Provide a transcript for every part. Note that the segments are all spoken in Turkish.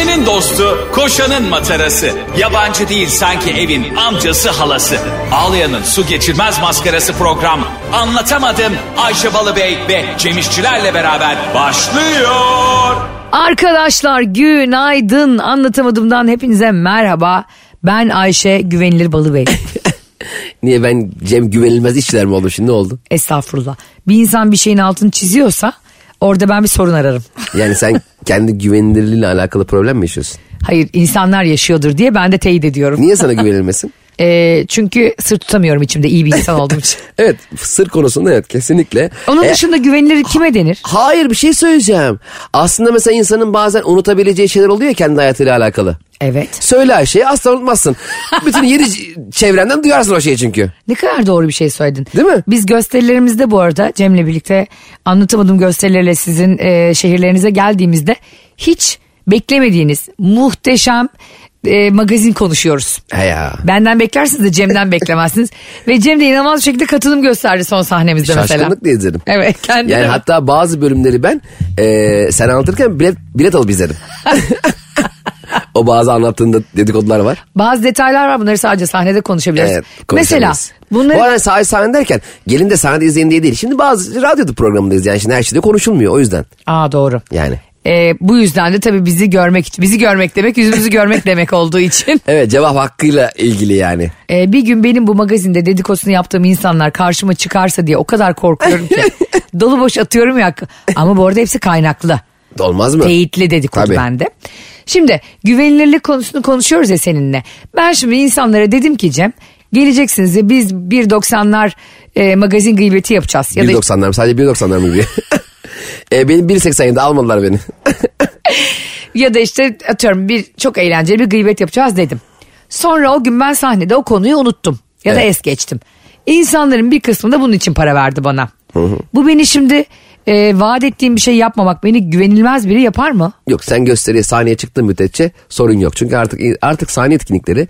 Ayşe'nin dostu, koşanın matarası. Yabancı değil sanki evin amcası halası. Ağlayan'ın su geçirmez maskarası program. Anlatamadım Ayşe Balıbey ve Cemişçilerle beraber başlıyor. Arkadaşlar günaydın anlatamadığımdan hepinize merhaba. Ben Ayşe Güvenilir Balıbey. Niye ben Cem güvenilmez işler mi oldum şimdi ne oldu? Estağfurullah. Bir insan bir şeyin altını çiziyorsa orada ben bir sorun ararım. Yani sen kendi güvenilirliğiyle alakalı problem mi yaşıyorsun? Hayır insanlar yaşıyordur diye ben de teyit ediyorum. Niye sana güvenilmesin? Ee, çünkü sır tutamıyorum içimde iyi bir insan olduğum için. Evet sır konusunda evet kesinlikle. Onun E, dışında güvenilir kime denir? hayır bir şey söyleyeceğim. Aslında mesela insanın bazen unutabileceği şeyler oluyor ya kendi hayatıyla alakalı. Evet. Söyle her şeyi asla unutmazsın. Bütün yeni çevrenden duyarsın o şeyi çünkü. Ne kadar doğru bir şey söyledin. Değil mi? Biz gösterilerimizde bu arada Cem'le birlikte anlatamadığım gösterilerle sizin e, şehirlerinize geldiğimizde hiç beklemediğiniz muhteşem e, magazin konuşuyoruz. He ya. Benden beklersiniz de Cem'den beklemezsiniz. Ve Cem de inanılmaz bir şekilde katılım gösterdi son sahnemizde mesela. Şaşkınlıkla izledim. Evet kendi Yani hatta bazı bölümleri ben e, sen anlatırken bilet, bilet alıp izledim. o bazı anlattığında dedikodular var. Bazı detaylar var bunları sadece sahnede konuşabiliriz. Evet, mesela bunları Bu arada sahne sahne derken gelin de sahnede izleyin diye değil. Şimdi bazı radyoda programındayız yani şimdi her şeyde konuşulmuyor o yüzden. Aa doğru. Yani. Ee, bu yüzden de tabii bizi görmek için bizi görmek demek yüzümüzü görmek demek olduğu için Evet cevap hakkıyla ilgili yani. Ee, bir gün benim bu magazinde dedikodusunu yaptığım insanlar karşıma çıkarsa diye o kadar korkuyorum ki dolu boş atıyorum ya ama bu arada hepsi kaynaklı Olmaz mı? teyitli dedikodu Tabii. bende. Şimdi güvenilirlik konusunu konuşuyoruz ya seninle. Ben şimdi insanlara dedim ki Cem geleceksiniz ya biz 1.90'lar e, magazin gıybeti yapacağız. Ya da 1.90'lar mı? Sadece 1.90'lar mı gibi? e, benim 1.87'de almadılar beni. ya da işte atıyorum bir çok eğlenceli bir gıybet yapacağız dedim. Sonra o gün ben sahnede o konuyu unuttum ya da Evet. es geçtim. İnsanların bir kısmı da bunun için para verdi bana. Bu beni şimdi e, vaat ettiğim bir şey yapmamak beni güvenilmez biri yapar mı? Yok sen gösteriye sahneye çıktığın müddetçe sorun yok. Çünkü artık artık sahne etkinlikleri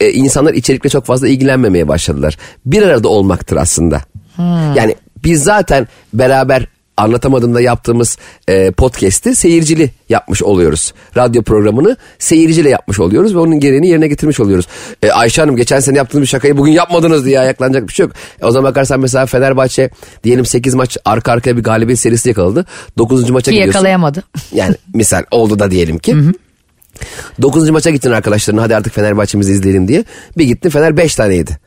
e, insanlar içerikle çok fazla ilgilenmemeye başladılar. Bir arada olmaktır aslında. Yani biz zaten beraber anlatamadığımda yaptığımız e, podcast'i seyircili yapmış oluyoruz. Radyo programını seyirciyle yapmış oluyoruz ve onun gereğini yerine getirmiş oluyoruz. E, Ayşe Hanım geçen sene yaptığınız bir şakayı bugün yapmadınız diye ayaklanacak bir şey yok. E, o zaman bakarsan mesela Fenerbahçe diyelim 8 maç arka arkaya bir galibiyet serisi yakaladı. 9. maça Ki gidiyorsun. yakalayamadı. Yani misal oldu da diyelim ki. Dokuzuncu maça gittin arkadaşlarına hadi artık Fenerbahçe'mizi izleyelim diye. Bir gittin Fener 5 tane yedi.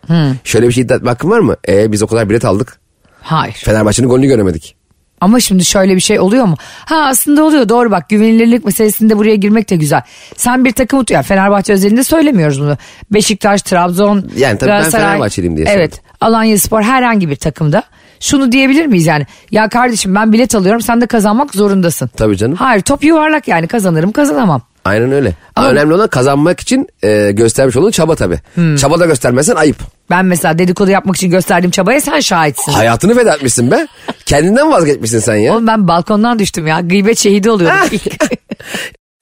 Şöyle bir şey iddia etme hakkın var mı? E biz o kadar bilet aldık. Hayır. Fenerbahçe'nin golünü göremedik. Ama şimdi şöyle bir şey oluyor mu? Ha aslında oluyor doğru bak güvenilirlik meselesinde buraya girmek de güzel. Sen bir takım tut ya Fenerbahçe özelinde söylemiyoruz bunu. Beşiktaş, Trabzon, Yani tabii ben Galatasaray. Fenerbahçeliyim diye Evet Alanya Spor herhangi bir takımda. Şunu diyebilir miyiz yani? Ya kardeşim ben bilet alıyorum sen de kazanmak zorundasın. Tabii canım. Hayır top yuvarlak yani kazanırım kazanamam. Aynen öyle. Ama- Önemli olan kazanmak için e, göstermiş olduğun çaba tabii. Çaba da göstermezsen ayıp. Ben mesela dedikodu yapmak için gösterdiğim çabaya sen şahitsin. Hayatını feda etmişsin be. Kendinden vazgeçmişsin sen ya. Oğlum ben balkondan düştüm ya. Gıybet şehidi oluyordum.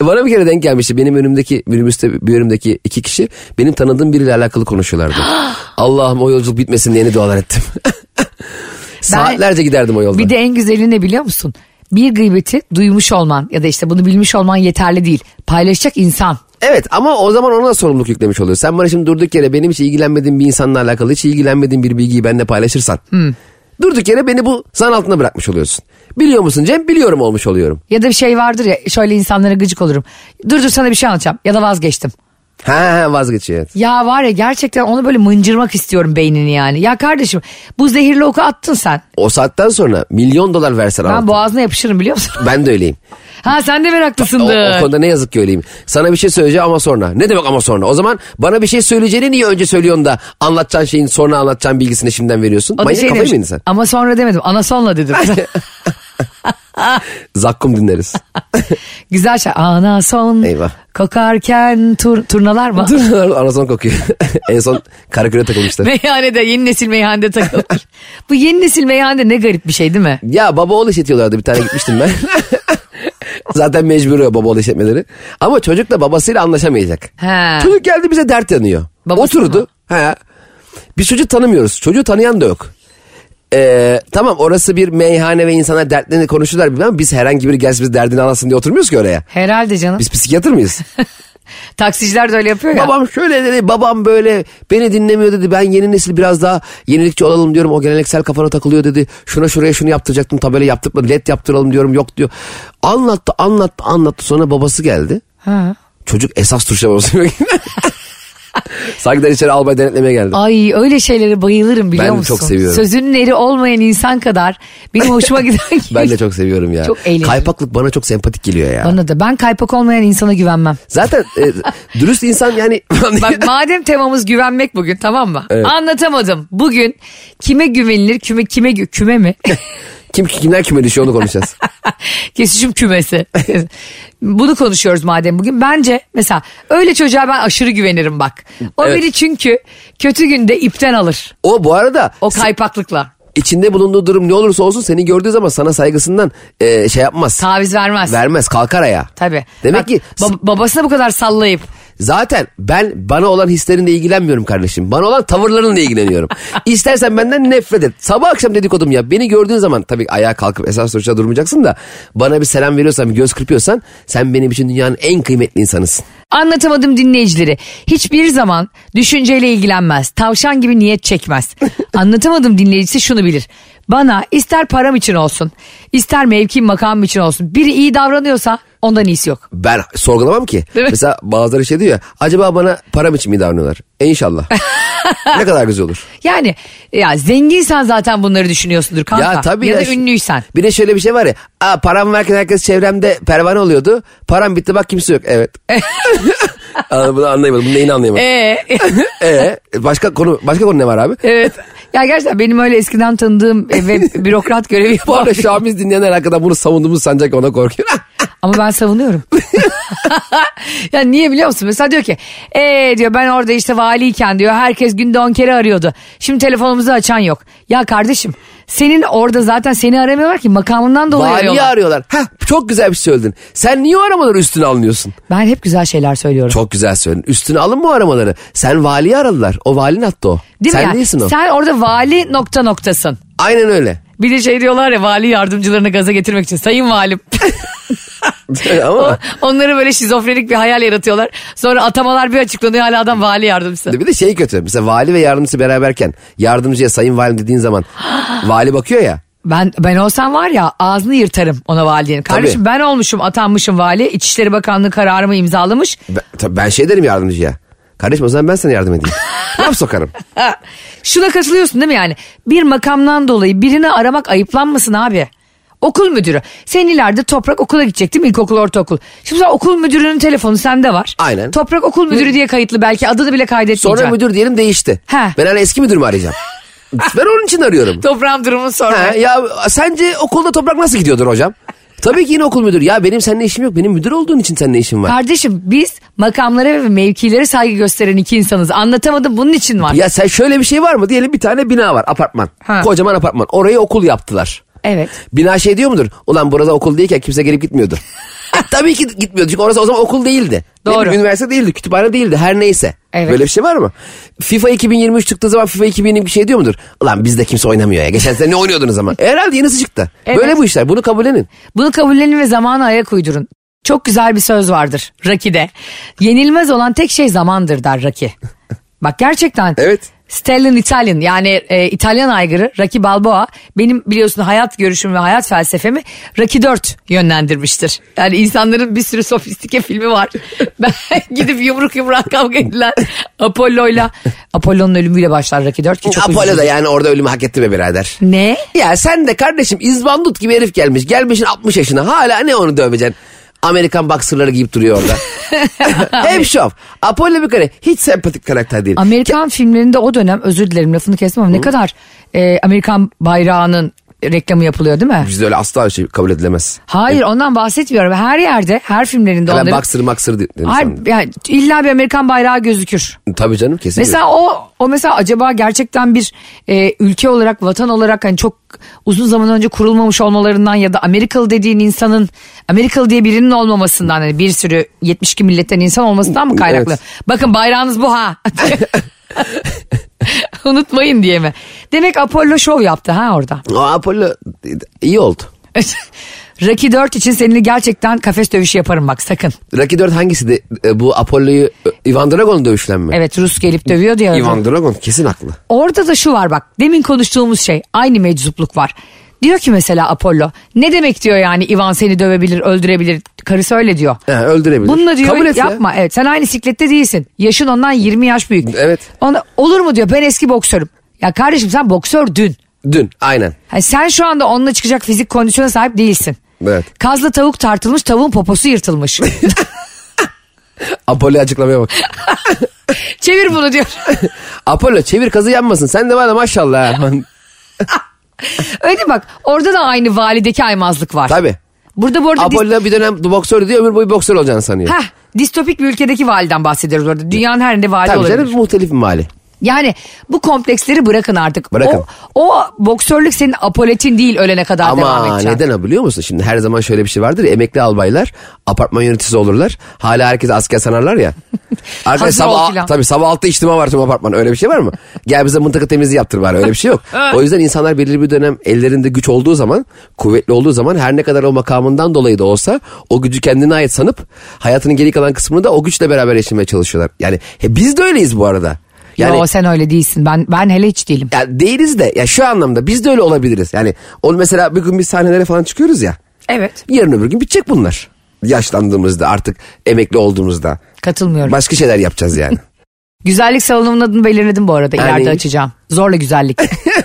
Bana bir kere denk gelmişti. Benim önümdeki minibüste bir önümdeki iki kişi benim tanıdığım biriyle alakalı konuşuyorlardı. Allah'ım o yolculuk bitmesin diye ne dualar ettim. Saatlerce giderdim o yolda. Bir de en güzeli ne biliyor musun? Bir gıybeti duymuş olman ya da işte bunu bilmiş olman yeterli değil. Paylaşacak insan. Evet ama o zaman ona da sorumluluk yüklemiş oluyor. Sen bana şimdi durduk yere benim hiç ilgilenmediğim bir insanla alakalı hiç ilgilenmediğim bir bilgiyi benimle paylaşırsan. Durduk yere beni bu zan altına bırakmış oluyorsun. Biliyor musun Cem? Biliyorum olmuş oluyorum. Ya da bir şey vardır ya şöyle insanlara gıcık olurum. Dur dur sana bir şey anlatacağım ya da vazgeçtim. Ha vazgeçiyor. evet. Ya var ya gerçekten onu böyle mıncırmak istiyorum beynini yani. Ya kardeşim bu zehirli oku attın sen. O saatten sonra milyon dolar versen Ben anlatırım. boğazına yapışırım biliyor musun? Ben de öyleyim. ha sen de O, meraklısındır. o konuda ne yazık ki öyleyim. Sana bir şey söyleyeceğim ama sonra. Ne demek ama sonra? O zaman bana bir şey söyleyeceğini niye önce söylüyorsun da anlatacağın şeyin sonra anlatacağın bilgisini şimdiden veriyorsun? O Manyak şey kafayı demiş, mı sen? Ama sonra demedim anasonla dedim. Zakkum dinleriz. Güzel şey. Anason Eyvah. kokarken tur, turnalar mı? Anason kokuyor. en son Karaköy'e takılmışlar. Meyhanede yeni nesil meyhanede takılır. Bu yeni nesil meyhanede ne garip bir şey değil mi? Ya baba oğul işletiyorlardı bir tane gitmiştim ben. Zaten mecbur o baba işletmeleri. Ama çocuk da babasıyla anlaşamayacak. He. Çocuk geldi bize dert yanıyor. Babası Oturdu. He. Biz çocuğu tanımıyoruz. Çocuğu tanıyan da yok. Ee, tamam orası bir meyhane ve insanlar dertlerini konuşurlar bilmem ama biz herhangi biri gelsin biz derdini anlasın diye oturmuyoruz ki oraya. Herhalde canım. Biz psikiyatr mıyız? Taksiciler de öyle yapıyor ya. babam şöyle dedi babam böyle beni dinlemiyor dedi ben yeni nesil biraz daha yenilikçi olalım diyorum o geleneksel kafana takılıyor dedi. Şuna şuraya şunu yaptıracaktım tabela yaptırmadı led yaptıralım diyorum yok diyor. Anlattı anlattı anlattı sonra babası geldi. Ha. Çocuk esas tuşa basıyor. Sanki içeri albay denetlemeye geldi. Ay öyle şeylere bayılırım biliyor Ben musun? çok seviyorum. Sözünün eri olmayan insan kadar benim hoşuma giden Ben de çok seviyorum ya. Çok eğlenceli. Kaypaklık bana çok sempatik geliyor ya. Bana da ben kaypak olmayan insana güvenmem. Zaten e, dürüst insan yani... Bak madem temamız güvenmek bugün tamam mı? Anlatamadım. Bugün kime güvenilir kime gü- küme mi? Kim kimler kime düşüyor onu konuşacağız. Kesişim kümesi. Bunu konuşuyoruz madem bugün. Bence mesela öyle çocuğa ben aşırı güvenirim bak. O Evet. beni çünkü kötü günde ipten alır. O bu arada O kaypaklıkla. içinde bulunduğu durum ne olursa olsun seni gördüğü zaman sana saygısından e, şey yapmaz. Taviz vermez. Vermez kalkar ayağa. Tabii. Demek Bak, ki bab- babasına bu kadar sallayıp zaten ben bana olan hislerinle ilgilenmiyorum kardeşim. Bana olan tavırlarınla ilgileniyorum. İstersen benden nefret et. Sabah akşam dedikodum ya. Beni gördüğün zaman tabii ayağa kalkıp esas sonuçta durmayacaksın da bana bir selam veriyorsan bir göz kırpıyorsan sen benim için dünyanın en kıymetli insanısın. Anlatamadım dinleyicileri. Hiçbir zaman düşünceyle ilgilenmez. Tavşan gibi niyet çekmez. Anlatamadım dinleyicisi şunu bilir. Bana ister param için olsun, ister mevkim makamım için olsun. Biri iyi davranıyorsa ondan iyisi yok. Ben sorgulamam ki. Mesela bazıları şey diyor ya. Acaba bana param için mi davranıyorlar? E inşallah. ne kadar güzel olur. Yani ya zenginsen zaten bunları düşünüyorsundur kanka. Ya tabii ya ya. da ünlüysen. Bir de şöyle bir şey var ya. Aa, param varken herkes çevremde pervane oluyordu. Param bitti bak kimse yok. Evet. Aa, Bunu anlayamadım. Bunu neyini anlayamadım. Ee, Ee, başka konu başka konu ne var abi? evet. Ya gerçekten benim öyle eskiden tanıdığım e, ve bürokrat görevi Bu yapan. arada Şamiz dinleyenler hakikaten bunu savunduğumuz sancak ona korkuyor. Ama ben savunuyorum. ya niye biliyor musun? Mesela diyor ki ee diyor ben orada işte valiyken diyor herkes günde 10 kere arıyordu. Şimdi telefonumuzu açan yok. Ya kardeşim senin orada zaten seni aramıyorlar ki makamından dolayı Valiyi arıyorlar. arıyorlar. Heh, çok güzel bir şey söyledin. Sen niye o aramaları üstüne alınıyorsun? Ben hep güzel şeyler söylüyorum. Çok güzel söyledin. Üstüne alınma o aramaları. Sen valiyi aradılar. O valinin attı o. Değil Sen mi? ya? değilsin o. Sen orada vali nokta noktasın. Aynen öyle. Bir de şey diyorlar ya vali yardımcılarını gaza getirmek için sayın valim. Ama O- Onları böyle şizofrenik bir hayal yaratıyorlar. Sonra atamalar bir açıklanıyor hala adam vali yardımcısı. bir de şey kötü. Mesela vali ve yardımcısı beraberken yardımcıya sayın valim dediğin zaman vali bakıyor ya. Ben ben olsam var ya ağzını yırtarım ona validenin. Kardeşim ben olmuşum atanmışım vali. İçişleri Bakanlığı kararımı imzalamış. Ben, tabii ben şey derim yardımcıya. Kardeşim o zaman ben sana yardım edeyim. Laf sokarım. Şuna katılıyorsun değil mi yani? Bir makamdan dolayı birini aramak ayıplanmasın abi. Okul müdürü. Senin ileride Toprak okula gidecek değil mi? İlkokul, ortaokul. Şimdi sen okul müdürünün telefonu sende var. Aynen. Toprak okul müdürü diye kayıtlı belki adını bile kaydetmeyeceksin. Sonra müdür diyelim değişti. He. Ben hala eski müdürümü arayacağım. ben onun için arıyorum. Toprağın durumunu sorma. Ya sence okulda toprak nasıl gidiyordur hocam? Tabii ki yine okul müdürü. Ya benim seninle işim yok. Benim müdür olduğun için seninle işim var. Kardeşim biz makamlara ve mevkilere saygı gösteren iki insanız. Anlatamadım bunun için var. Ya sen şöyle bir şey var mı? Diyelim bir tane bina var apartman. Ha. Kocaman apartman. Orayı okul yaptılar. Evet. Bina şey diyor mudur? Ulan burada okul değilken kimse gelip gitmiyordu. E, Tabii ki gitmiyordu çünkü orası o zaman okul değildi. Doğru. Bileyim, Üniversite değildi, kütüphane değildi her neyse. Evet. Böyle bir şey var mı? FIFA 2023 çıktığı zaman FIFA 2022 şey diyor mudur? Ulan bizde kimse oynamıyor ya. Geçen sene ne oynuyordunuz ama? E, herhalde yenisi çıktı. Evet. Böyle bu işler bunu kabullenin. Bunu kabullenin ve zamana ayak uydurun. Çok güzel bir söz vardır Rocky'de. Yenilmez olan tek şey zamandır der Rocky. Bak gerçekten. Evet. Stellan Italian yani e, İtalyan aygırı Rocky Balboa benim biliyorsun hayat görüşüm ve hayat felsefemi Rocky 4 yönlendirmiştir. Yani insanların bir sürü sofistike filmi var. Ben gidip yumruk yumruk kavga edilen Apollo'yla Apollo'nun ölümüyle başlar Rocky 4 ki çok Apollo üzücü. da yani orada ölümü hak etti be birader. Ne? Ya sen de kardeşim izbandut gibi herif gelmiş. Gelmişin 60 yaşına hala ne onu döveceksin? Amerikan boxerları giyip duruyor orada. Hep şov. Apollo bir kare hiç sempatik karakter değil. Amerikan filmlerinde o dönem özür dilerim lafını kesmem ama ne kadar e, Amerikan bayrağının reklamı yapılıyor değil mi? Bizde öyle asla şey kabul edilemez. Hayır ondan bahsetmiyorum. Her yerde her filmlerinde Ben onların... boxer maksır dedim Hayır, yani illa bir Amerikan bayrağı gözükür. Tabii canım kesin. Mesela o o mesela acaba gerçekten bir e, ülke olarak vatan olarak hani çok uzun zaman önce kurulmamış olmalarından ya da Amerikalı dediğin insanın Amerikalı diye birinin olmamasından hani bir sürü 72 milletten insan olmasından mı kaynaklı? Evet. Bakın bayrağınız bu ha. Unutmayın diye mi? Demek Apollo şov yaptı ha orada. O Apollo iyi oldu. Rocky 4 için seninle gerçekten kafes dövüşü yaparım bak sakın. Rocky 4 hangisiydi? E, Bu Apollo'yu e, Ivan Dragon dövüşlen mi? Evet Rus gelip dövüyor diye. Ivan Dragon kesin haklı. Orada da şu var bak demin konuştuğumuz şey aynı meczupluk var. Diyor ki mesela Apollo ne demek diyor yani Ivan seni dövebilir öldürebilir karısı öyle diyor. He, öldürebilir. Bununla diyor Kabul et ya. yapma evet sen aynı siklette değilsin yaşın ondan 20 yaş büyük. Evet. Ona, olur mu diyor ben eski boksörüm. Ya kardeşim sen boksör dün. Dün aynen. Ha, sen şu anda onunla çıkacak fizik kondisyona sahip değilsin. Evet. Kazlı tavuk tartılmış tavuğun poposu yırtılmış. Apollo açıklamaya bak. Çevir bunu diyor. Apollo çevir kazı yanmasın. Sen de var da maşallah. Öyle değil bak orada da aynı valideki aymazlık var. Tabii. Burada bu arada Apollo bir dönem boksör diyor ömür boyu boksör olacağını sanıyor. Heh, distopik bir ülkedeki validen bahsediyoruz orada. Dünyanın her yerinde vali Tabii olabilir. canım muhtelif bir mali. Yani bu kompleksleri bırakın artık. Bırakın. O, o boksörlük senin apoletin değil ölene kadar devam Ama edeceksin. neden biliyor musun? Şimdi her zaman şöyle bir şey vardır ya emekli albaylar apartman yöneticisi olurlar. Hala herkes asker sanarlar ya. Arkadaş sabah, tabii sabah altta içtima var tüm apartman öyle bir şey var mı? Gel bize mıntıka temizliği yaptır bari öyle bir şey yok. o yüzden insanlar belirli bir dönem ellerinde güç olduğu zaman kuvvetli olduğu zaman her ne kadar o makamından dolayı da olsa o gücü kendine ait sanıp hayatının geri kalan kısmını da o güçle beraber yaşamaya çalışıyorlar. Yani he, biz de öyleyiz bu arada. Yani Yo sen öyle değilsin. Ben ben hele hiç değilim. ya değiliz de ya şu anlamda biz de öyle olabiliriz. Yani onu mesela bir gün biz sahnelere falan çıkıyoruz ya. Evet. Yarın öbür gün bitecek bunlar. Yaşlandığımızda artık emekli olduğumuzda. Katılmıyorum. Başka şeyler yapacağız yani. Güzellik salonumun adını belirledim bu arada. Ha, İleride açacağım. Zorla güzellik.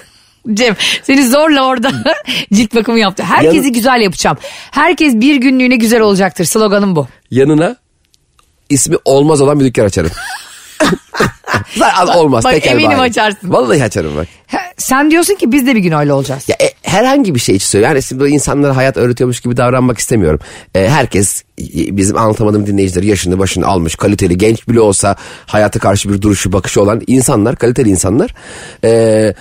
Cem seni zorla orada cilt bakımı yaptı. Herkesi Yan- güzel yapacağım. Herkes bir günlüğüne güzel olacaktır. Sloganım bu. Yanına ismi olmaz olan bir dükkan açarım. Zaten olmaz. Bak, tekel eminim bayi. açarsın. Vallahi açarım bak. Sen diyorsun ki biz de bir gün öyle olacağız. Ya e, herhangi bir şey için söylüyorum. Yani şimdi böyle insanlara hayat öğretiyormuş gibi davranmak istemiyorum. E, herkes bizim anlatamadığım dinleyicileri yaşını başını almış, kaliteli, genç bile olsa hayata karşı bir duruşu, bakışı olan insanlar, kaliteli insanlar. E,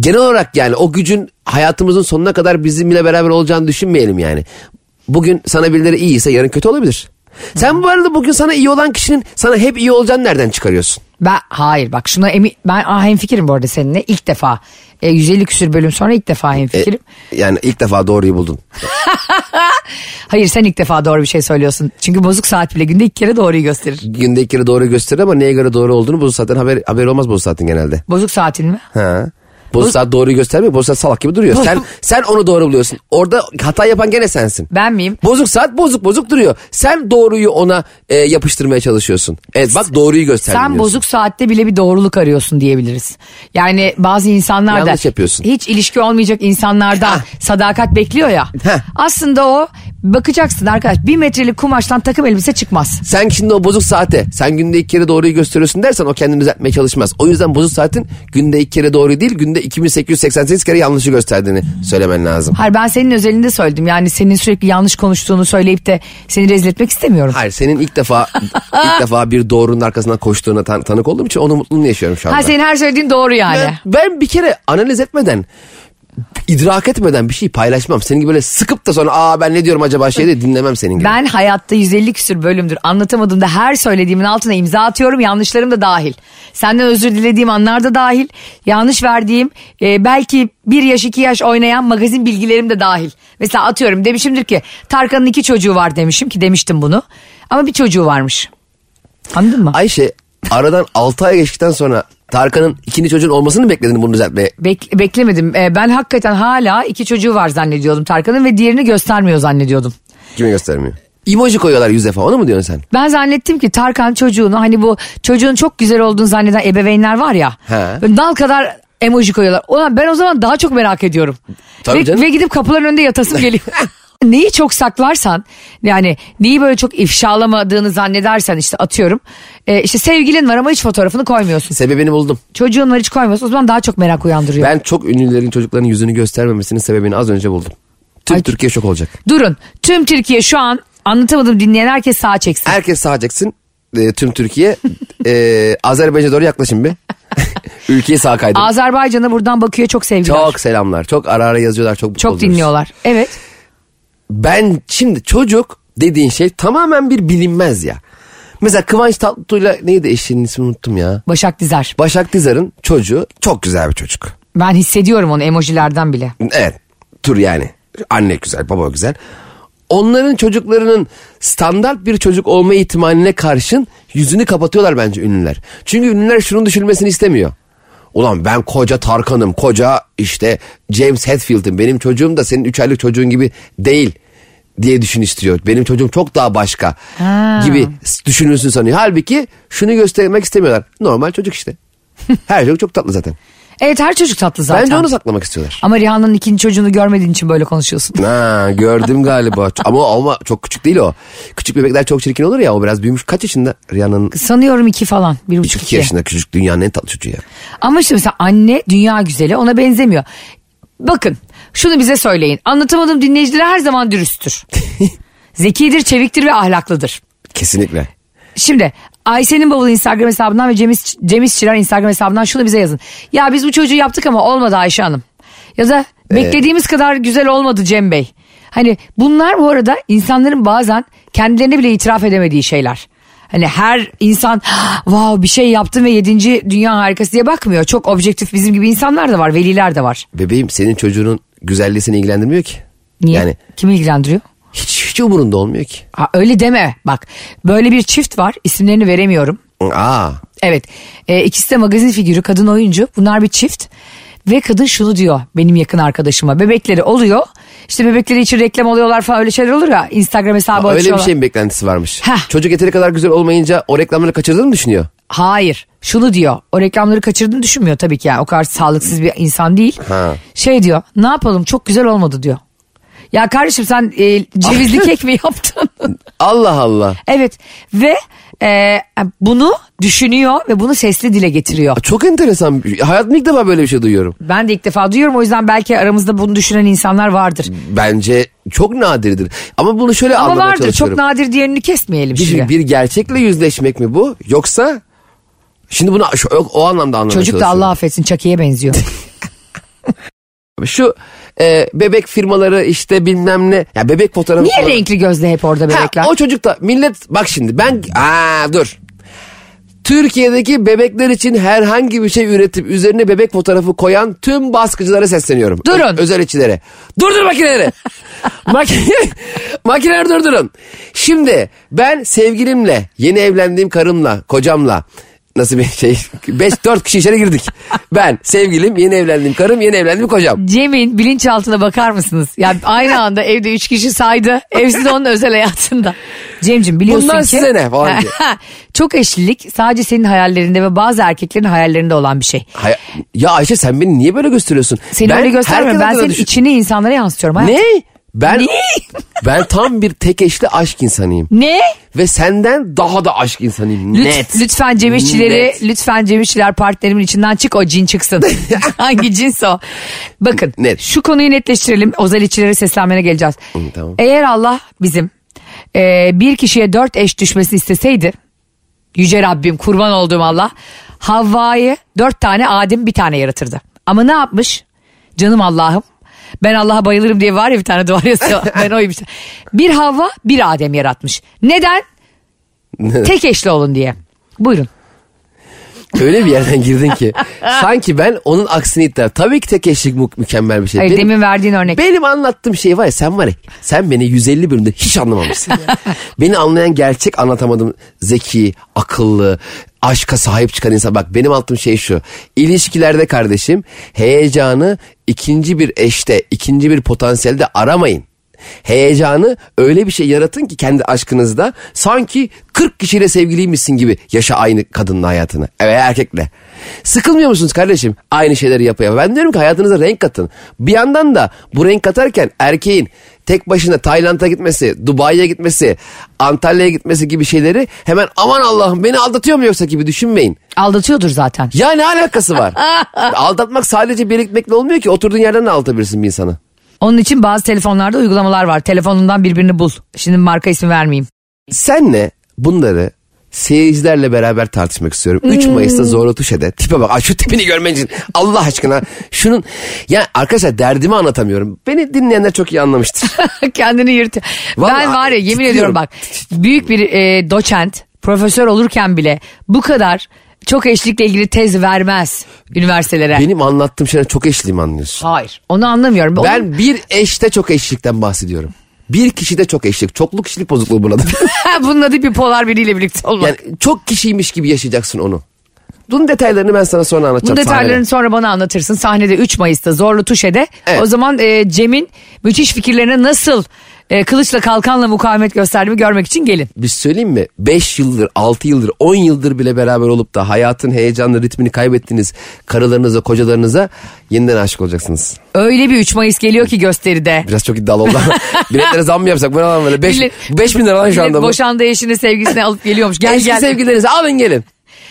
genel olarak yani o gücün hayatımızın sonuna kadar bizimle beraber olacağını düşünmeyelim yani. Bugün sana birileri iyiyse yarın kötü olabilir. Sen bu arada bugün sana iyi olan kişinin sana hep iyi olacağını nereden çıkarıyorsun? Ben hayır bak şuna emin ben ah, hemfikirim bu arada seninle ilk defa. E, 150 küsür bölüm sonra ilk defa E, hemfikirim. yani ilk defa doğruyu buldun. Hayır sen ilk defa doğru bir şey söylüyorsun. Çünkü bozuk saat bile günde iki kere doğruyu gösterir. Günde iki kere doğruyu gösterir ama neye göre doğru olduğunu bu zaten haber, haber olmaz bu saatin genelde. Bozuk saatin mi? Ha. Bozuk saat doğruyu göstermiyor. Bozuk saat salak gibi duruyor. Sen sen onu doğru buluyorsun. Orada hata yapan gene sensin. Ben miyim? Bozuk saat bozuk bozuk duruyor. Sen doğruyu ona e, yapıştırmaya çalışıyorsun. Evet bak doğruyu gösterdin Sen diyorsun. bozuk saatte bile bir doğruluk arıyorsun diyebiliriz. Yani bazı insanlar da Yanlış yapıyorsun. hiç ilişki olmayacak insanlardan sadakat bekliyor ya. Heh. Aslında o bakacaksın arkadaş bir metrelik kumaştan takım elbise çıkmaz. Sen şimdi o bozuk saate sen günde iki kere doğruyu gösteriyorsun dersen o kendini düzeltmeye çalışmaz. O yüzden bozuk saatin günde iki kere doğru değil günde 2888 kere yanlışı gösterdiğini söylemen lazım. Hayır ben senin özelinde söyledim. Yani senin sürekli yanlış konuştuğunu söyleyip de seni rezil etmek istemiyorum. Hayır senin ilk defa ilk defa bir doğrunun arkasından koştuğuna tan- tanık olduğum için onun mutluluğunu yaşıyorum şu anda. Ha senin her söylediğin doğru yani. Ben, ben bir kere analiz etmeden idrak etmeden bir şey paylaşmam. Senin gibi böyle sıkıp da sonra aa ben ne diyorum acaba şey de dinlemem senin gibi. Ben hayatta 150 küsür bölümdür anlatamadığımda her söylediğimin altına imza atıyorum yanlışlarım da dahil. Senden özür dilediğim anlar da dahil. Yanlış verdiğim e, belki bir yaş iki yaş oynayan magazin bilgilerim de dahil. Mesela atıyorum demişimdir ki Tarkan'ın iki çocuğu var demişim ki demiştim bunu. Ama bir çocuğu varmış. Anladın mı? Ayşe aradan 6 ay geçtikten sonra Tarkan'ın ikinci çocuğun olmasını mı bekledin bunu düzeltmeye? Bek- beklemedim. E, ben hakikaten hala iki çocuğu var zannediyordum Tarkan'ın ve diğerini göstermiyor zannediyordum. Kime göstermiyor? Emoji koyuyorlar yüze falan onu mu diyorsun sen? Ben zannettim ki Tarkan çocuğunu hani bu çocuğun çok güzel olduğunu zanneden ebeveynler var ya. He. Böyle dal kadar emoji koyuyorlar. Ulan ben o zaman daha çok merak ediyorum. Tabii ve, canım. ve gidip kapıların önünde yatasım geliyor. neyi çok saklarsan yani neyi böyle çok ifşalamadığını zannedersen işte atıyorum. E, işte sevgilin var ama hiç fotoğrafını koymuyorsun. Sebebini buldum. Çocuğun var hiç koymuyorsun o zaman daha çok merak uyandırıyor. Ben çok ünlülerin çocuklarının yüzünü göstermemesinin sebebini az önce buldum. Tüm Ay- Türkiye şok olacak. Durun tüm Türkiye şu an anlatamadım dinleyen herkes sağa çeksin. Herkes sağa çeksin. E, tüm Türkiye. E, Azerbaycan'a doğru yaklaşın bir. Ülkeyi sağa kaydırın. Azerbaycan'a buradan bakıyor çok sevgiler. Çok selamlar. Çok ara ara yazıyorlar. Çok çok oluyoruz. dinliyorlar. Evet. Ben şimdi çocuk dediğin şey tamamen bir bilinmez ya. Mesela Kıvanç Tatlıtuğ'la neydi eşinin ismini unuttum ya. Başak Dizer. Başak Dizar'ın çocuğu çok güzel bir çocuk. Ben hissediyorum onu emojilerden bile. Evet tur yani. Anne güzel baba güzel. Onların çocuklarının standart bir çocuk olma ihtimaline karşın yüzünü kapatıyorlar bence ünlüler. Çünkü ünlüler şunun düşünmesini istemiyor. Ulan ben koca Tarkan'ım, koca işte James Hetfield'im. Benim çocuğum da senin 3 aylık çocuğun gibi değil diye düşün istiyor. Benim çocuğum çok daha başka Ha. gibi düşünülsün sanıyor. Halbuki şunu göstermek istemiyorlar. Normal çocuk işte. Her çocuk çok tatlı zaten. Evet her çocuk tatlı zaten. Bence onu saklamak istiyorlar. Ama Rihanna'nın ikinci çocuğunu görmediğin için böyle konuşuyorsun. Ha gördüm galiba. ama ama çok küçük değil o. Küçük bebekler çok çirkin olur ya o biraz büyümüş. Kaç yaşında Rihanna'nın? Sanıyorum iki falan. Bir buçuk İki iki. yaşında küçük dünyanın en tatlı çocuğu ya. Ama işte mesela anne dünya güzeli ona benzemiyor. Bakın şunu bize söyleyin. Anlatamadığım dinleyicileri her zaman dürüsttür. Zekidir, çeviktir ve ahlaklıdır. Kesinlikle. Şimdi Ayşe'nin bavulu Instagram hesabından ve Cem, İş- Cem İşçiler Instagram hesabından şunu bize yazın. Ya biz bu çocuğu yaptık ama olmadı Ayşe Hanım. Ya da beklediğimiz kadar güzel olmadı Cem Bey. Hani bunlar bu arada insanların bazen kendilerine bile itiraf edemediği şeyler. Hani her insan wow bir şey yaptım ve yedinci dünya harikası diye bakmıyor. Çok objektif bizim gibi insanlar da var, veliler de var. Bebeğim senin çocuğunun güzelliği seni ilgilendirmiyor ki. Niye? Yani Kimi ilgilendiriyor? Hiç umurunda olmuyor ki. Ha, öyle deme bak. Böyle bir çift var isimlerini veremiyorum. Aa Evet. E, ikisi de magazin figürü, kadın oyuncu. Bunlar bir çift. Ve kadın şunu diyor benim yakın arkadaşıma. Bebekleri oluyor. İşte bebekleri için reklam oluyorlar falan öyle şeyler olur ya. Instagram hesabı öyle bir şeyin beklentisi varmış. Heh. Çocuk yeteri kadar güzel olmayınca o reklamları kaçırdığını mı düşünüyor? Hayır. Şunu diyor. O reklamları kaçırdığını düşünmüyor tabii ki. Yani. O kadar sağlıksız bir insan değil. Ha. Şey diyor. Ne yapalım çok güzel olmadı diyor. Ya kardeşim sen e, cevizli kek mi yaptın? Allah Allah. evet. Ve e, bunu düşünüyor ve bunu sesli dile getiriyor. Çok enteresan. Hayatımda ilk defa böyle bir şey duyuyorum. Ben de ilk defa duyuyorum o yüzden belki aramızda bunu düşünen insanlar vardır. Bence çok nadirdir. Ama bunu şöyle Ama anlamaya vardır çalışıyorum. çok nadir diğerini kesmeyelim bir, şimdi. bir gerçekle yüzleşmek mi bu? Yoksa şimdi bunu şu, o, anlamda anlamaya Çocuk da. Allah affetsin Çaki'ye benziyor. Şu e, bebek firmaları işte bilmem ne. Ya bebek fotoğrafı Niye falan. renkli gözlü hep orada Ha, bebekler? o çocuk da millet bak şimdi ben aa dur. Türkiye'deki bebekler için herhangi bir şey üretip üzerine bebek fotoğrafı koyan tüm baskıcılara sesleniyorum. Durun. Ö- özel içilere. Durdur makineleri. Makine, makineleri durdurun. Şimdi ben sevgilimle, yeni evlendiğim karımla, kocamla nasıl bir şey? 5-4 kişi içeri girdik. Ben, sevgilim, yeni evlendiğim karım, yeni evlendiğim kocam. Cem'in bilinçaltına bakar mısınız? Yani aynı anda evde üç kişi saydı. De onun özel hayatında. Cem'cim biliyorsun Bundan ki. size ne falan diye. Çok eşlilik sadece senin hayallerinde ve bazı erkeklerin hayallerinde olan bir şey. Hay- ya Ayşe sen beni niye böyle gösteriyorsun? Seni Ben öyle göstermiyorum. Ben senin düşün- içini insanlara yansıtıyorum. hayatım. Ne? Ben Ne? ben tam bir tek eşli aşk insanıyım. Ne? Ve senden daha da aşk insanıyım. Lüt- Net. Lütfen Cem İşçileri, Net. lütfen Cem İşçiler partnerimin içinden çık o cin çıksın. Hangi cins o? Bakın Net. şu konuyu netleştirelim. Özel iççilere seslenmene geleceğiz. tamam. Eğer Allah bizim e, bir kişiye dört eş düşmesini isteseydi Yüce Rabbim kurban olduğum Allah Havva'yı dört tane Adem bir tane yaratırdı. Ama ne yapmış? Canım Allah'ım ben Allah'a bayılırım diye var ya bir tane duvar yazıyor. ben oyum işte. Bir Havva bir Adem yaratmış. Neden? Tek eşli olun diye. Buyurun. Öyle bir yerden girdin ki. sanki ben onun aksini iddia. Tabii ki tek eşlik mü- mükemmel bir şey. Hayır, Benim- demin verdiğin örnek. Benim anlattığım şey var ya sen var ya sen beni 150 bölümde hiç anlamamışsın. beni anlayan gerçek anlatamadım zeki, akıllı, aşka sahip çıkan insan. Bak benim anlattığım şey şu. İlişkilerde kardeşim heyecanı ikinci bir eşte, ikinci bir potansiyelde aramayın. Heyecanı öyle bir şey yaratın ki kendi aşkınızda sanki 40 kişiyle sevgiliymişsin gibi yaşa aynı kadının hayatını. Evet erkekle. Sıkılmıyor musunuz kardeşim aynı şeyleri yapa? Ben diyorum ki hayatınıza renk katın. Bir yandan da bu renk katarken erkeğin tek başına Tayland'a gitmesi, Dubai'ye gitmesi, Antalya'ya gitmesi gibi şeyleri hemen aman Allah'ım beni aldatıyor mu yoksa gibi düşünmeyin. Aldatıyordur zaten. Ya ne alakası var? Aldatmak sadece bir yere gitmekle olmuyor ki oturduğun yerden de aldatabilirsin bir insanı. Onun için bazı telefonlarda uygulamalar var. Telefonundan birbirini bul. Şimdi marka ismi vermeyeyim. Senle bunları seyircilerle beraber tartışmak istiyorum. 3 Mayıs'ta Zorlu Tuşe'de. Tipe bak. Şu tipini görmen için Allah aşkına. Şunun ya arkadaşlar derdimi anlatamıyorum. Beni dinleyenler çok iyi anlamıştır. Kendini yırtıyor. Vallahi ben var ya yemin titriyorum. ediyorum bak. Büyük bir e, doçent profesör olurken bile bu kadar çok eşlikle ilgili tez vermez üniversitelere. Benim anlattığım şeyler çok eşliyim anlıyorsun. Hayır onu anlamıyorum. Onun- Ben bir eşte çok eşlikten bahsediyorum. Bir kişide çok eşlik. Çokluk kişilik bozukluğu bunun adı. Bunun adı bipolar biriyle birlikte olmak. yani çok kişiymiş gibi yaşayacaksın onu. Bunun detaylarını ben sana sonra anlatacağım. Bu detaylarını sahnede. sonra bana anlatırsın. Sahnede 3 Mayıs'ta Zorlu Tuşe'de. Evet. O zaman e, Cem'in müthiş fikirlerine nasıl e, kılıçla kalkanla mukavemet gösterdiğimi görmek için gelin. Bir söyleyeyim mi? 5 yıldır, 6 yıldır, 10 yıldır bile beraber olup da hayatın heyecanlı ritmini kaybettiğiniz karılarınıza, kocalarınıza yeniden aşık olacaksınız. Öyle bir 3 Mayıs geliyor ki gösteride. Biraz çok iddialı oldu ama biletlere zam mı yapsak? Bu ne lan böyle? 5 Millet- 5 bin lira lan şu anda bu. boşandığı eşini sevgilisine alıp geliyormuş. Gel Eski gel. sevgililerinizi alın gelin.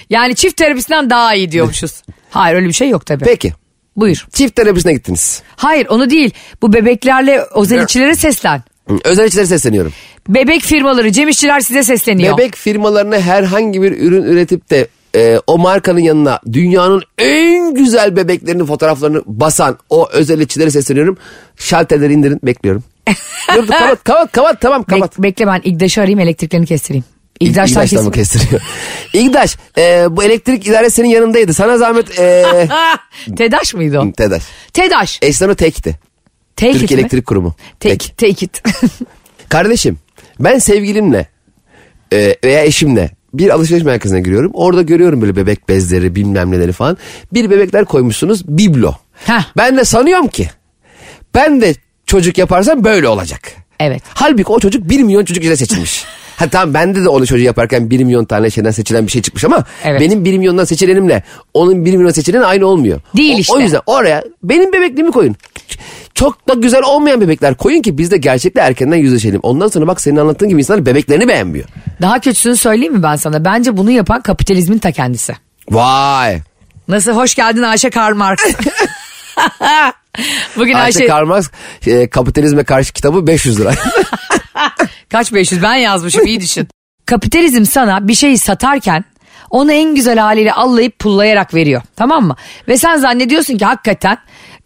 Yani çift terapisinden daha iyi diyormuşuz. Hayır öyle bir şey yok tabii. Peki. Buyur. Çift terapisine gittiniz. Hayır onu değil. Bu bebeklerle özellikçilere seslen. Özel işlere sesleniyorum. Bebek firmaları, Cem İşçiler size sesleniyor. Bebek firmalarına herhangi bir ürün üretip de e, o markanın yanına dünyanın en güzel bebeklerinin fotoğraflarını basan o özellikçilere sesleniyorum. Şalterleri indirin bekliyorum. Dur kapat kapat kapat tamam Bek- kapat. bekle ben İgdaş'ı arayayım elektriklerini kestireyim. İgdaş'tan İgdaş'tan mı kesin. kestiriyor? İgdaş e, bu elektrik idare senin yanındaydı. Sana zahmet e, Tedaş mıydı o? TEDAŞ. Tedaş. Eşten o tekti. Take it Türkiye mi? Elektrik Kurumu. Take, Tek. take it. Kardeşim ben sevgilimle e, veya eşimle bir alışveriş merkezine giriyorum. Orada görüyorum böyle bebek bezleri bilmem neleri falan. Bir bebekler koymuşsunuz biblo. Heh. Ben de sanıyorum ki ben de çocuk yaparsam böyle olacak. Evet. Halbuki o çocuk 1 milyon çocuk ile seçilmiş. ha tamam bende de onu çocuğu yaparken 1 milyon tane şeyden seçilen bir şey çıkmış ama Evet. benim 1 milyondan seçilenimle onun 1 milyon seçileni aynı olmuyor. Değil O- işte. O yüzden oraya benim bebekliğimi koyun. Çok da güzel olmayan bebekler koyun ki biz de gerçekle erkenden yüzleşelim. Ondan sonra bak senin anlattığın gibi insanlar bebeklerini beğenmiyor. Daha kötüsünü söyleyeyim mi ben sana? Bence bunu yapan kapitalizmin ta kendisi. Vay. Nasıl? Hoş geldin Ayşe Karl Marx. Bugün Ayşe, Ayşe, Karl Marx e, kapitalizme karşı kitabı 500 lira. kaç 500 ben yazmışım iyi düşün. Kapitalizm sana bir şeyi satarken onu en güzel haliyle allayıp pullayarak veriyor. Tamam mı? Ve sen zannediyorsun ki hakikaten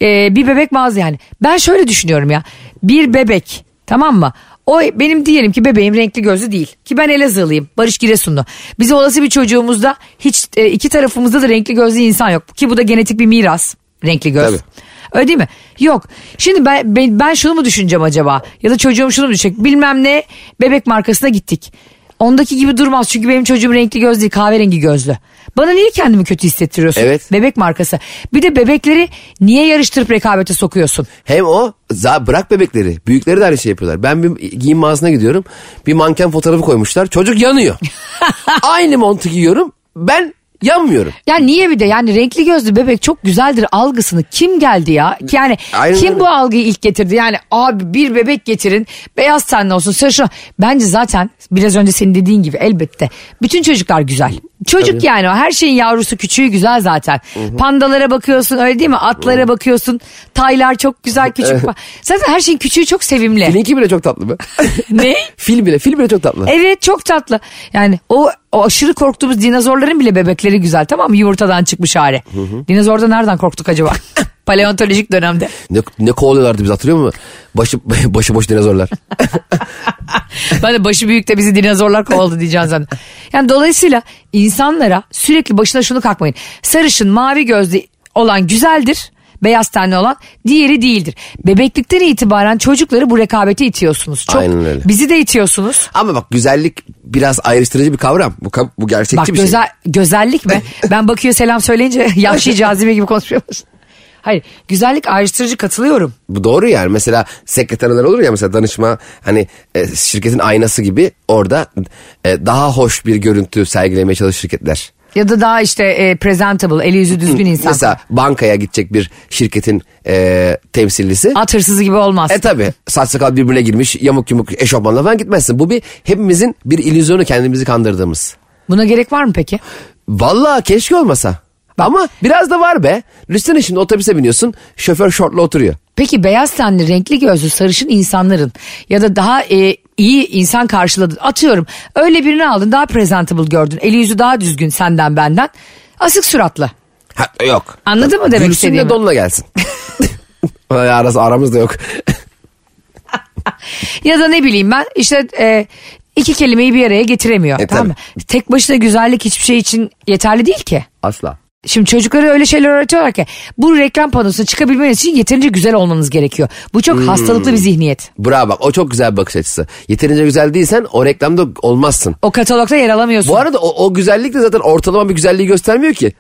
e, bir bebek mağaza yani. Ben şöyle düşünüyorum ya. Bir bebek tamam mı? O benim diyelim ki bebeğim renkli gözlü değil. Ki ben Elazığlıyım. Barış Giresunlu. Bize olası bir çocuğumuzda hiç e, iki tarafımızda da renkli gözlü insan yok. Ki bu da genetik bir miras. Renkli göz. Tabii. Öyle değil mi? Yok. Şimdi ben, ben, ben şunu mu düşüneceğim acaba? Ya da çocuğum şunu mu düşünecek? Bilmem ne bebek markasına gittik. Ondaki gibi durmaz çünkü benim çocuğum renkli göz değil kahverengi gözlü. Bana niye kendimi kötü hissettiriyorsun? Evet. Bebek markası. Bir de bebekleri niye yarıştırıp rekabete sokuyorsun? Hem o za- bırak bebekleri. Büyükleri de aynı şey yapıyorlar. Ben bir giyim mağazasına gidiyorum. Bir manken fotoğrafı koymuşlar. Çocuk yanıyor. Aynı montu giyiyorum. Ben yanmıyorum. Ya niye bir de yani renkli gözlü bebek çok güzeldir algısını kim geldi ya? Yani Aynen kim öyle. bu algıyı ilk getirdi? Yani abi bir bebek getirin beyaz tenli olsun sarışın. Bence zaten biraz önce senin dediğin gibi elbette bütün çocuklar güzel. Çocuk yani o her şeyin yavrusu küçüğü güzel zaten. Pandalara bakıyorsun öyle değil mi? Atlara bakıyorsun. Taylar çok güzel küçük. zaten her şeyin küçüğü çok sevimli. Filinki bile çok tatlı be. ne? Fil bile, fil bile çok tatlı. Evet çok tatlı. Yani o, o aşırı korktuğumuz dinozorların bile bebekleri güzel tamam mı? Yumurtadan çıkmış hali. Dinozorda nereden korktuk acaba? Paleontolojik dönemde. Ne, ne kovalıyorlardı biz hatırlıyor musun? Başı, başı boş dinozorlar. Ben de başı büyük de bizi dinozorlar kovaladı diyeceğim zaten. Yani dolayısıyla insanlara sürekli başına şunu kalkmayın. Sarışın mavi gözlü olan güzeldir. Beyaz tenli olan diğeri değildir. Bebeklikten itibaren çocukları bu rekabete itiyorsunuz. Çok, Aynen öyle. Bizi de itiyorsunuz. Ama bak güzellik biraz ayrıştırıcı bir kavram. Bu, bu gerçekçi Bak bir şey. gözel, güzellik mi? Ben bakıyor selam söyleyince yaşlı cazibe gibi konuşuyor musun? Hayır güzellik ayrıştırıcı katılıyorum. Bu doğru yani. Mesela sekreterler olur ya mesela danışma hani e, şirketin aynası gibi orada e, daha hoş bir görüntü sergilemeye çalışır şirketler. Ya da daha işte e, presentable eli yüzü düzgün insan. Mesela bankaya gidecek bir şirketin e, temsillisi. At hırsızı gibi olmaz. E tabi saç sakal birbirine girmiş yamuk yumuk eşofmanla falan gitmezsin. Bu bir hepimizin bir illüzyonu kendimizi kandırdığımız. Buna gerek var mı peki? Vallahi keşke olmasa. Ama biraz da var be. Düşünsene şimdi otobüse biniyorsun şoför şortla oturuyor. Peki beyaz tenli renkli gözlü sarışın insanların ya da daha e, iyi insan karşıladın atıyorum öyle birini aldın daha presentable gördün eli yüzü daha düzgün senden benden asık suratlı. Ha, yok. Anladın mı demek Gülsün istediğimi? de donla gelsin. Arası aramızda yok. Ya da ne bileyim ben işte e, iki kelimeyi bir araya getiremiyor. E, tamam mı? Tek başına güzellik hiçbir şey için yeterli değil ki. Asla. Şimdi çocuklara öyle şeyler öğretiyorlar ki bu reklam panosuna çıkabilmeniz için yeterince güzel olmanız gerekiyor. Bu Hmm. çok hastalıklı bir zihniyet. Bravo bak o çok güzel bir bakış açısı. Yeterince güzel değilsen o reklamda olmazsın. O katalogda yer alamıyorsun. Bu arada o, o güzellik de zaten ortalama bir güzelliği göstermiyor ki.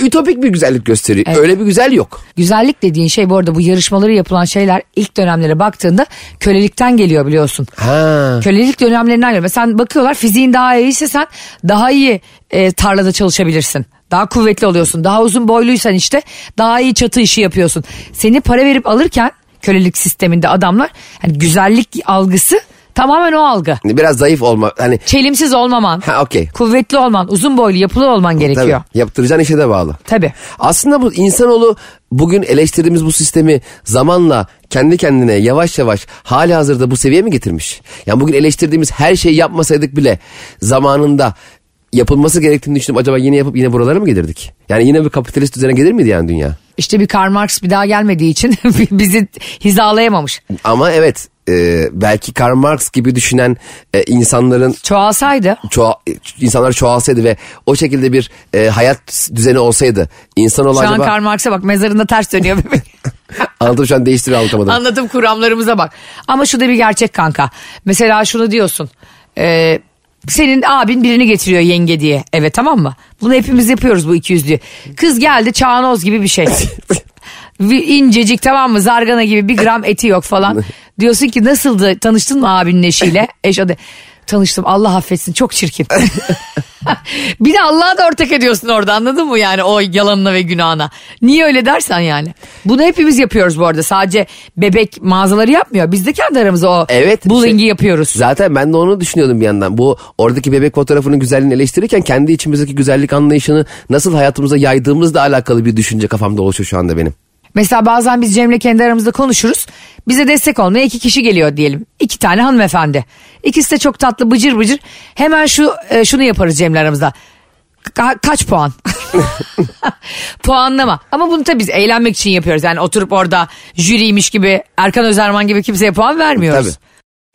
Ütopik bir güzellik gösteriyor. Evet. Öyle bir güzel yok. Güzellik dediğin şey bu arada bu yarışmaları yapılan şeyler ilk dönemlere baktığında kölelikten geliyor biliyorsun. Ha. Kölelik dönemlerinden geliyor. Mesela bakıyorlar fiziğin daha iyiyse sen daha iyi e, tarlada çalışabilirsin. Daha kuvvetli oluyorsun. Daha uzun boyluysan işte daha iyi çatı işi yapıyorsun. Seni para verip alırken kölelik sisteminde adamlar hani güzellik algısı tamamen o algı. Biraz zayıf olma. Hani Çelimsiz olmaman, ha okey. kuvvetli olman, uzun boylu yapılı olman gerekiyor. Tabii. Yaptıracağın işe de bağlı. Tabii. Aslında bu insanoğlu bugün eleştirdiğimiz bu sistemi zamanla kendi kendine yavaş yavaş hali hazırda bu seviyeye mi getirmiş? Yani bugün eleştirdiğimiz her şeyi yapmasaydık bile zamanında yapılması gerektiğini düşünüp acaba yine yapıp yine buralara mı gelirdik? Yani yine bir kapitalist düzene gelir miydi yani dünya? İşte bir Karl Marx bir daha gelmediği için bizi hizalayamamış. Ama evet e, belki Karl Marx gibi düşünen e, insanların Çoğalsaydı çoğa, insanlar çoğalsaydı ve o şekilde bir e, hayat düzeni olsaydı insanoğlu şu an acaba Karl Marx'a bak mezarında ters dönüyor bebek. anladım şu an değiştiriyor anlatamadım. Anlatım kuramlarımıza bak. Ama şu da bir gerçek kanka. Mesela şunu diyorsun. E, senin abin birini getiriyor yenge diye. Evet tamam mı? Bunu hepimiz yapıyoruz bu iki yüzlü. Kız geldi çağnoz gibi bir şey. İncecik tamam mı zargana gibi bir gram eti yok falan. Diyorsun ki nasıldı tanıştın mı abinin eşiyle? Eş adı. Tanıştım Allah affetsin çok çirkin. bir de Allah'a da ortak ediyorsun orada anladın mı yani o yalanına ve günahına. Niye öyle dersen yani. Bunu hepimiz yapıyoruz bu arada sadece bebek mağazaları yapmıyor. Biz de kendi aramızda o Evet. bullying'i şey- yapıyoruz. Zaten ben de onu düşünüyordum bir yandan. Bu oradaki bebek fotoğrafının güzelliğini eleştirirken kendi içimizdeki güzellik anlayışını nasıl hayatımıza yaydığımızla alakalı bir düşünce kafamda oluşuyor şu anda benim. Mesela bazen biz Cem'le kendi aramızda konuşuruz. Bize destek olmaya iki kişi geliyor diyelim. İki tane hanımefendi. İkisi de çok tatlı bıcır bıcır. Hemen şu e, şunu yaparız Cem'le aramızda. Ka- kaç puan? Puanlama. Ama bunu tabii biz eğlenmek için yapıyoruz. Yani oturup orada jüriymiş gibi Erkan Özerman gibi kimseye puan vermiyoruz. Tabii.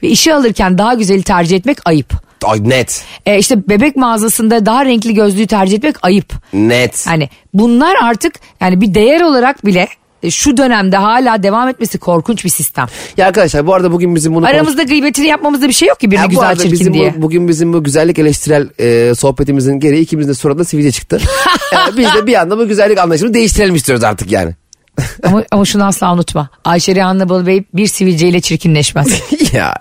Ve işi alırken daha güzeli tercih etmek ayıp. Ay net. E işte bebek mağazasında daha renkli gözlüğü tercih etmek ayıp. Net. Hani bunlar artık yani bir değer olarak bile şu dönemde hala devam etmesi korkunç bir sistem. Ya arkadaşlar bu arada bugün bizim bunu Aramızda gıybetini yapmamızda bir şey yok ki birini Ya güzel çirkin bizim diye. Bu, bugün bizim bu güzellik eleştirel e, sohbetimizin gereği ikimizin de suratında sivilce çıktı. Yani biz de bir anda bu güzellik anlayışını değiştirelim istiyoruz artık yani. ama, ama şunu asla unutma. Ayşe Rihanna Balıbey bir sivilceyle çirkinleşmez. ya, ya.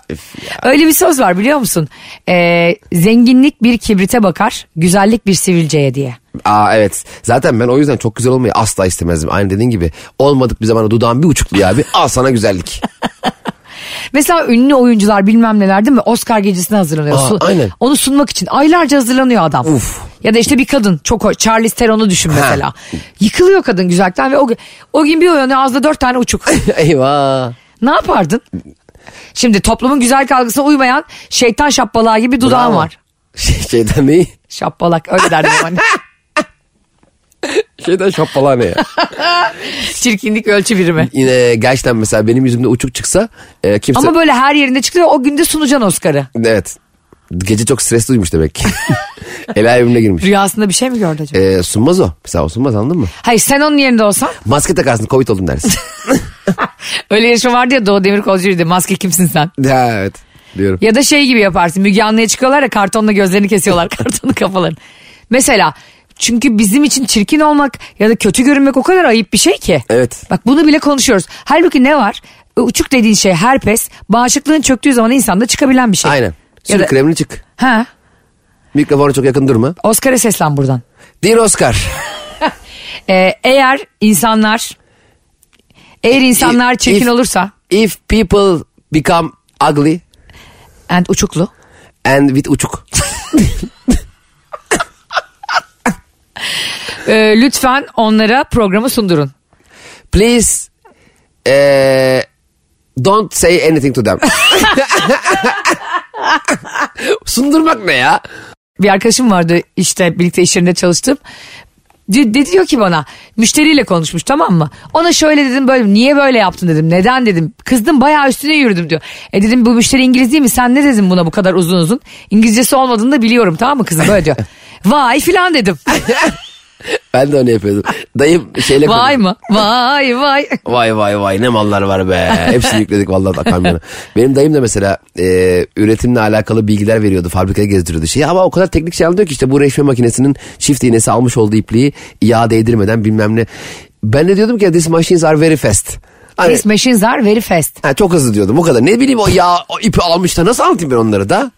Öyle bir söz var biliyor musun? Ee, zenginlik bir kibrite bakar, güzellik bir sivilceye diye. Aa evet. Zaten ben o yüzden çok güzel olmayı asla istemezdim. Aynı dediğin gibi. Olmadık bir zamana dudağım bir uçukluyor abi. Al sana güzellik. Mesela ünlü oyuncular bilmem neler değil mi? Oscar gecesine hazırlanıyor. Aa, aynen. Onu sunmak için aylarca hazırlanıyor adam. Uf. Ya da işte bir kadın çok hoş. Charlize Theron'u düşün mesela. Yıkılıyor kadın güzellikten ve o, o gün bir uyanıyor ağzında dört tane uçuk. Eyvah. ne yapardın? Şimdi toplumun güzel algısına uymayan şeytan şapbalığı gibi bir dudağın Bravo. var. Şey, şeyden neyi? Şapbalak öyle derdim hani. Şeyden şappalar ne ya? Çirkinlik ölçü birimi. Yine gerçekten mesela benim yüzümde uçuk çıksa e, kimse... Ama böyle her yerinde çıkıyor o günde sunacaksın Oscar'ı. Evet. Gece çok stresli uyumuş demek ki. El evimine girmiş. Rüyasında bir şey mi gördü acaba? E, sunmaz o. Mesela o sunmaz anladın mı? Hayır sen onun yerinde olsan. Maske takarsın covid oldum dersin. Öyle yarışma vardı ya Doğu Demirkolcu'ydu maske kimsin sen? ya evet diyorum. Ya da şey gibi yaparsın Müge Anlı'ya çıkıyorlar ya kartonla gözlerini kesiyorlar kartonu kafalarını. Mesela çünkü bizim için çirkin olmak ya da kötü görünmek o kadar ayıp bir şey ki. Evet. Bak bunu bile konuşuyoruz. Halbuki ne var? Uçuk dediğin şey herpes bağışıklığın çöktüğü zaman insanda çıkabilen bir şey. Aynen. Sür da- kremini çık. Ha, Mikrofona çok yakın durma. Oscar'a seslen buradan. Dear Oscar. Ee, eğer insanlar eğer insanlar If- çirkin if- olursa If people become ugly and uçuklu and with uçuk. e, lütfen onlara programı sundurun. Please eh, don't say anything to them. Sundurmak ne ya? Bir arkadaşım vardı işte birlikte iş yerinde çalıştım. Di- Dedi diyor ki bana müşteriyle konuşmuş tamam mı? Ona şöyle dedim böyle niye böyle yaptın dedim. Neden dedim. Kızdım bayağı üstüne yürüdüm diyor. E dedim bu müşteri İngiliz değil mi? Sen ne dedin buna bu kadar uzun uzun? İngilizcesi olmadığını da biliyorum tamam mı kızım böyle diyor. Vay filan dedim. Ben de onu yapıyordum. Dayım şeyle vay mı? Vay vay. Vay vay vay ne mallar var be. Hepsini yükledik vallahi da kamyona. Benim dayım da mesela e, üretimle alakalı bilgiler veriyordu. Fabrikaya gezdiriyordu şeyi. Ama o kadar teknik şey anlatıyor ki işte bu reşme makinesinin çift iğnesi almış olduğu ipliği iade edilmeden bilmem ne. Ben de diyordum ki this machines are very fast. Hani, These machines are very fast. ha, çok hızlı diyordum bu kadar. Ne bileyim o yağ o ipi almış da nasıl anlatayım ben onları da?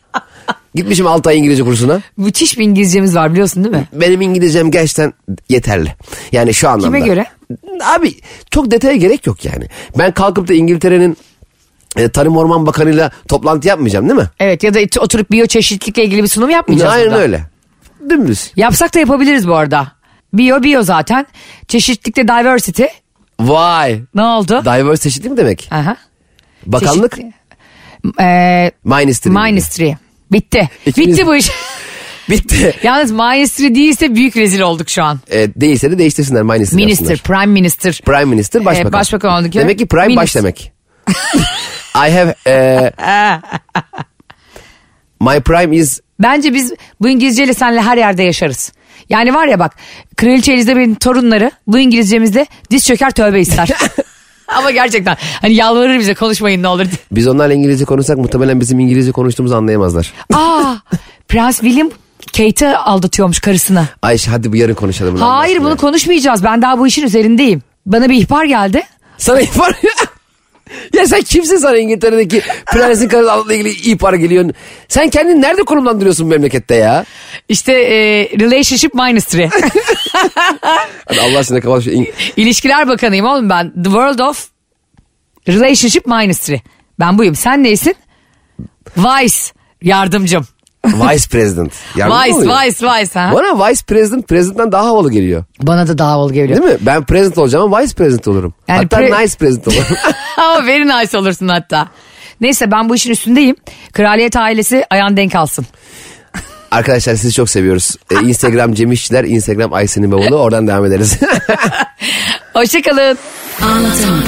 Gitmişim 6 ay İngilizce kursuna. Müthiş bir İngilizcemiz var biliyorsun değil mi? Benim İngilizcem gerçekten yeterli. Yani şu anlamda. Kime göre? Abi çok detaya gerek yok yani. Ben kalkıp da İngiltere'nin e, Tarım Orman Bakanı'yla toplantı yapmayacağım değil mi? Evet ya da oturup biyoçeşitlilikle ilgili bir sunum yapmayacağız Aynen burada. öyle. Dümdüz. Yapsak da yapabiliriz bu arada. Biyo biyo zaten. Çeşitlilikte diversity. Vay. Ne oldu? Diverse çeşitli mi demek? Aha. Bakanlık. Çeşitli. Ee, Ministry. Ministry. Bitti. İkimiz- Bitti bu iş. Bitti. Yalnız Ministry değilse büyük rezil olduk şu an. E, değilse de değiştirsinler Ministry Minister, yapsınlar. Prime Minister. Prime Minister başbakan. Ee, başbakan olduk. Demek ki Prime baş Minister. demek. I have e, my prime is Bence biz bu İngilizceyle seninle her yerde yaşarız. Yani var ya bak Kraliçe Elizabeth'in torunları bu İngilizcemizde diz çöker tövbe ister. Ama gerçekten hani yalvarır bize konuşmayın ne olur diye. biz onlarla İngilizce konuşsak muhtemelen bizim İngilizce konuştuğumuzu anlayamazlar. Aa, Prens William Kate'i aldatıyormuş karısını. Ayşe hadi bu yarın konuşalım. Hayır bunu ya. konuşmayacağız. Ben daha bu işin üzerindeyim. Bana bir ihbar geldi. Sana ihbar Ya sen kimsin sana İngiltere'deki prensin karısıyla ilgili ihbar geliyorsun? Sen kendini nerede konumlandırıyorsun bu memlekette ya? İşte e, Relationship Ministry. Hadi Allah aşkına kapat İlişkiler Bakanıyım oğlum ben. The World of Relationship Ministry. Ben buyum. Sen neysin? Vice yardımcım. Vice President. Yardımcı Vice, oluyor. Vice, Vice. Ha? Bana Vice President, President'dan daha havalı geliyor. Bana da daha havalı geliyor. Değil mi? Ben President olacağım ama Vice President olurum. Yani Hatta pre- Nice President olurum. Ama very nice olursun hatta. Neyse ben bu işin üstündeyim. Kraliyet ailesi ayağın denk alsın. Arkadaşlar sizi çok seviyoruz. Ee, Instagram Cem İşçiler, Instagram Aysen'in bavulu. Oradan devam ederiz. Hoşçakalın. Anlatamadım.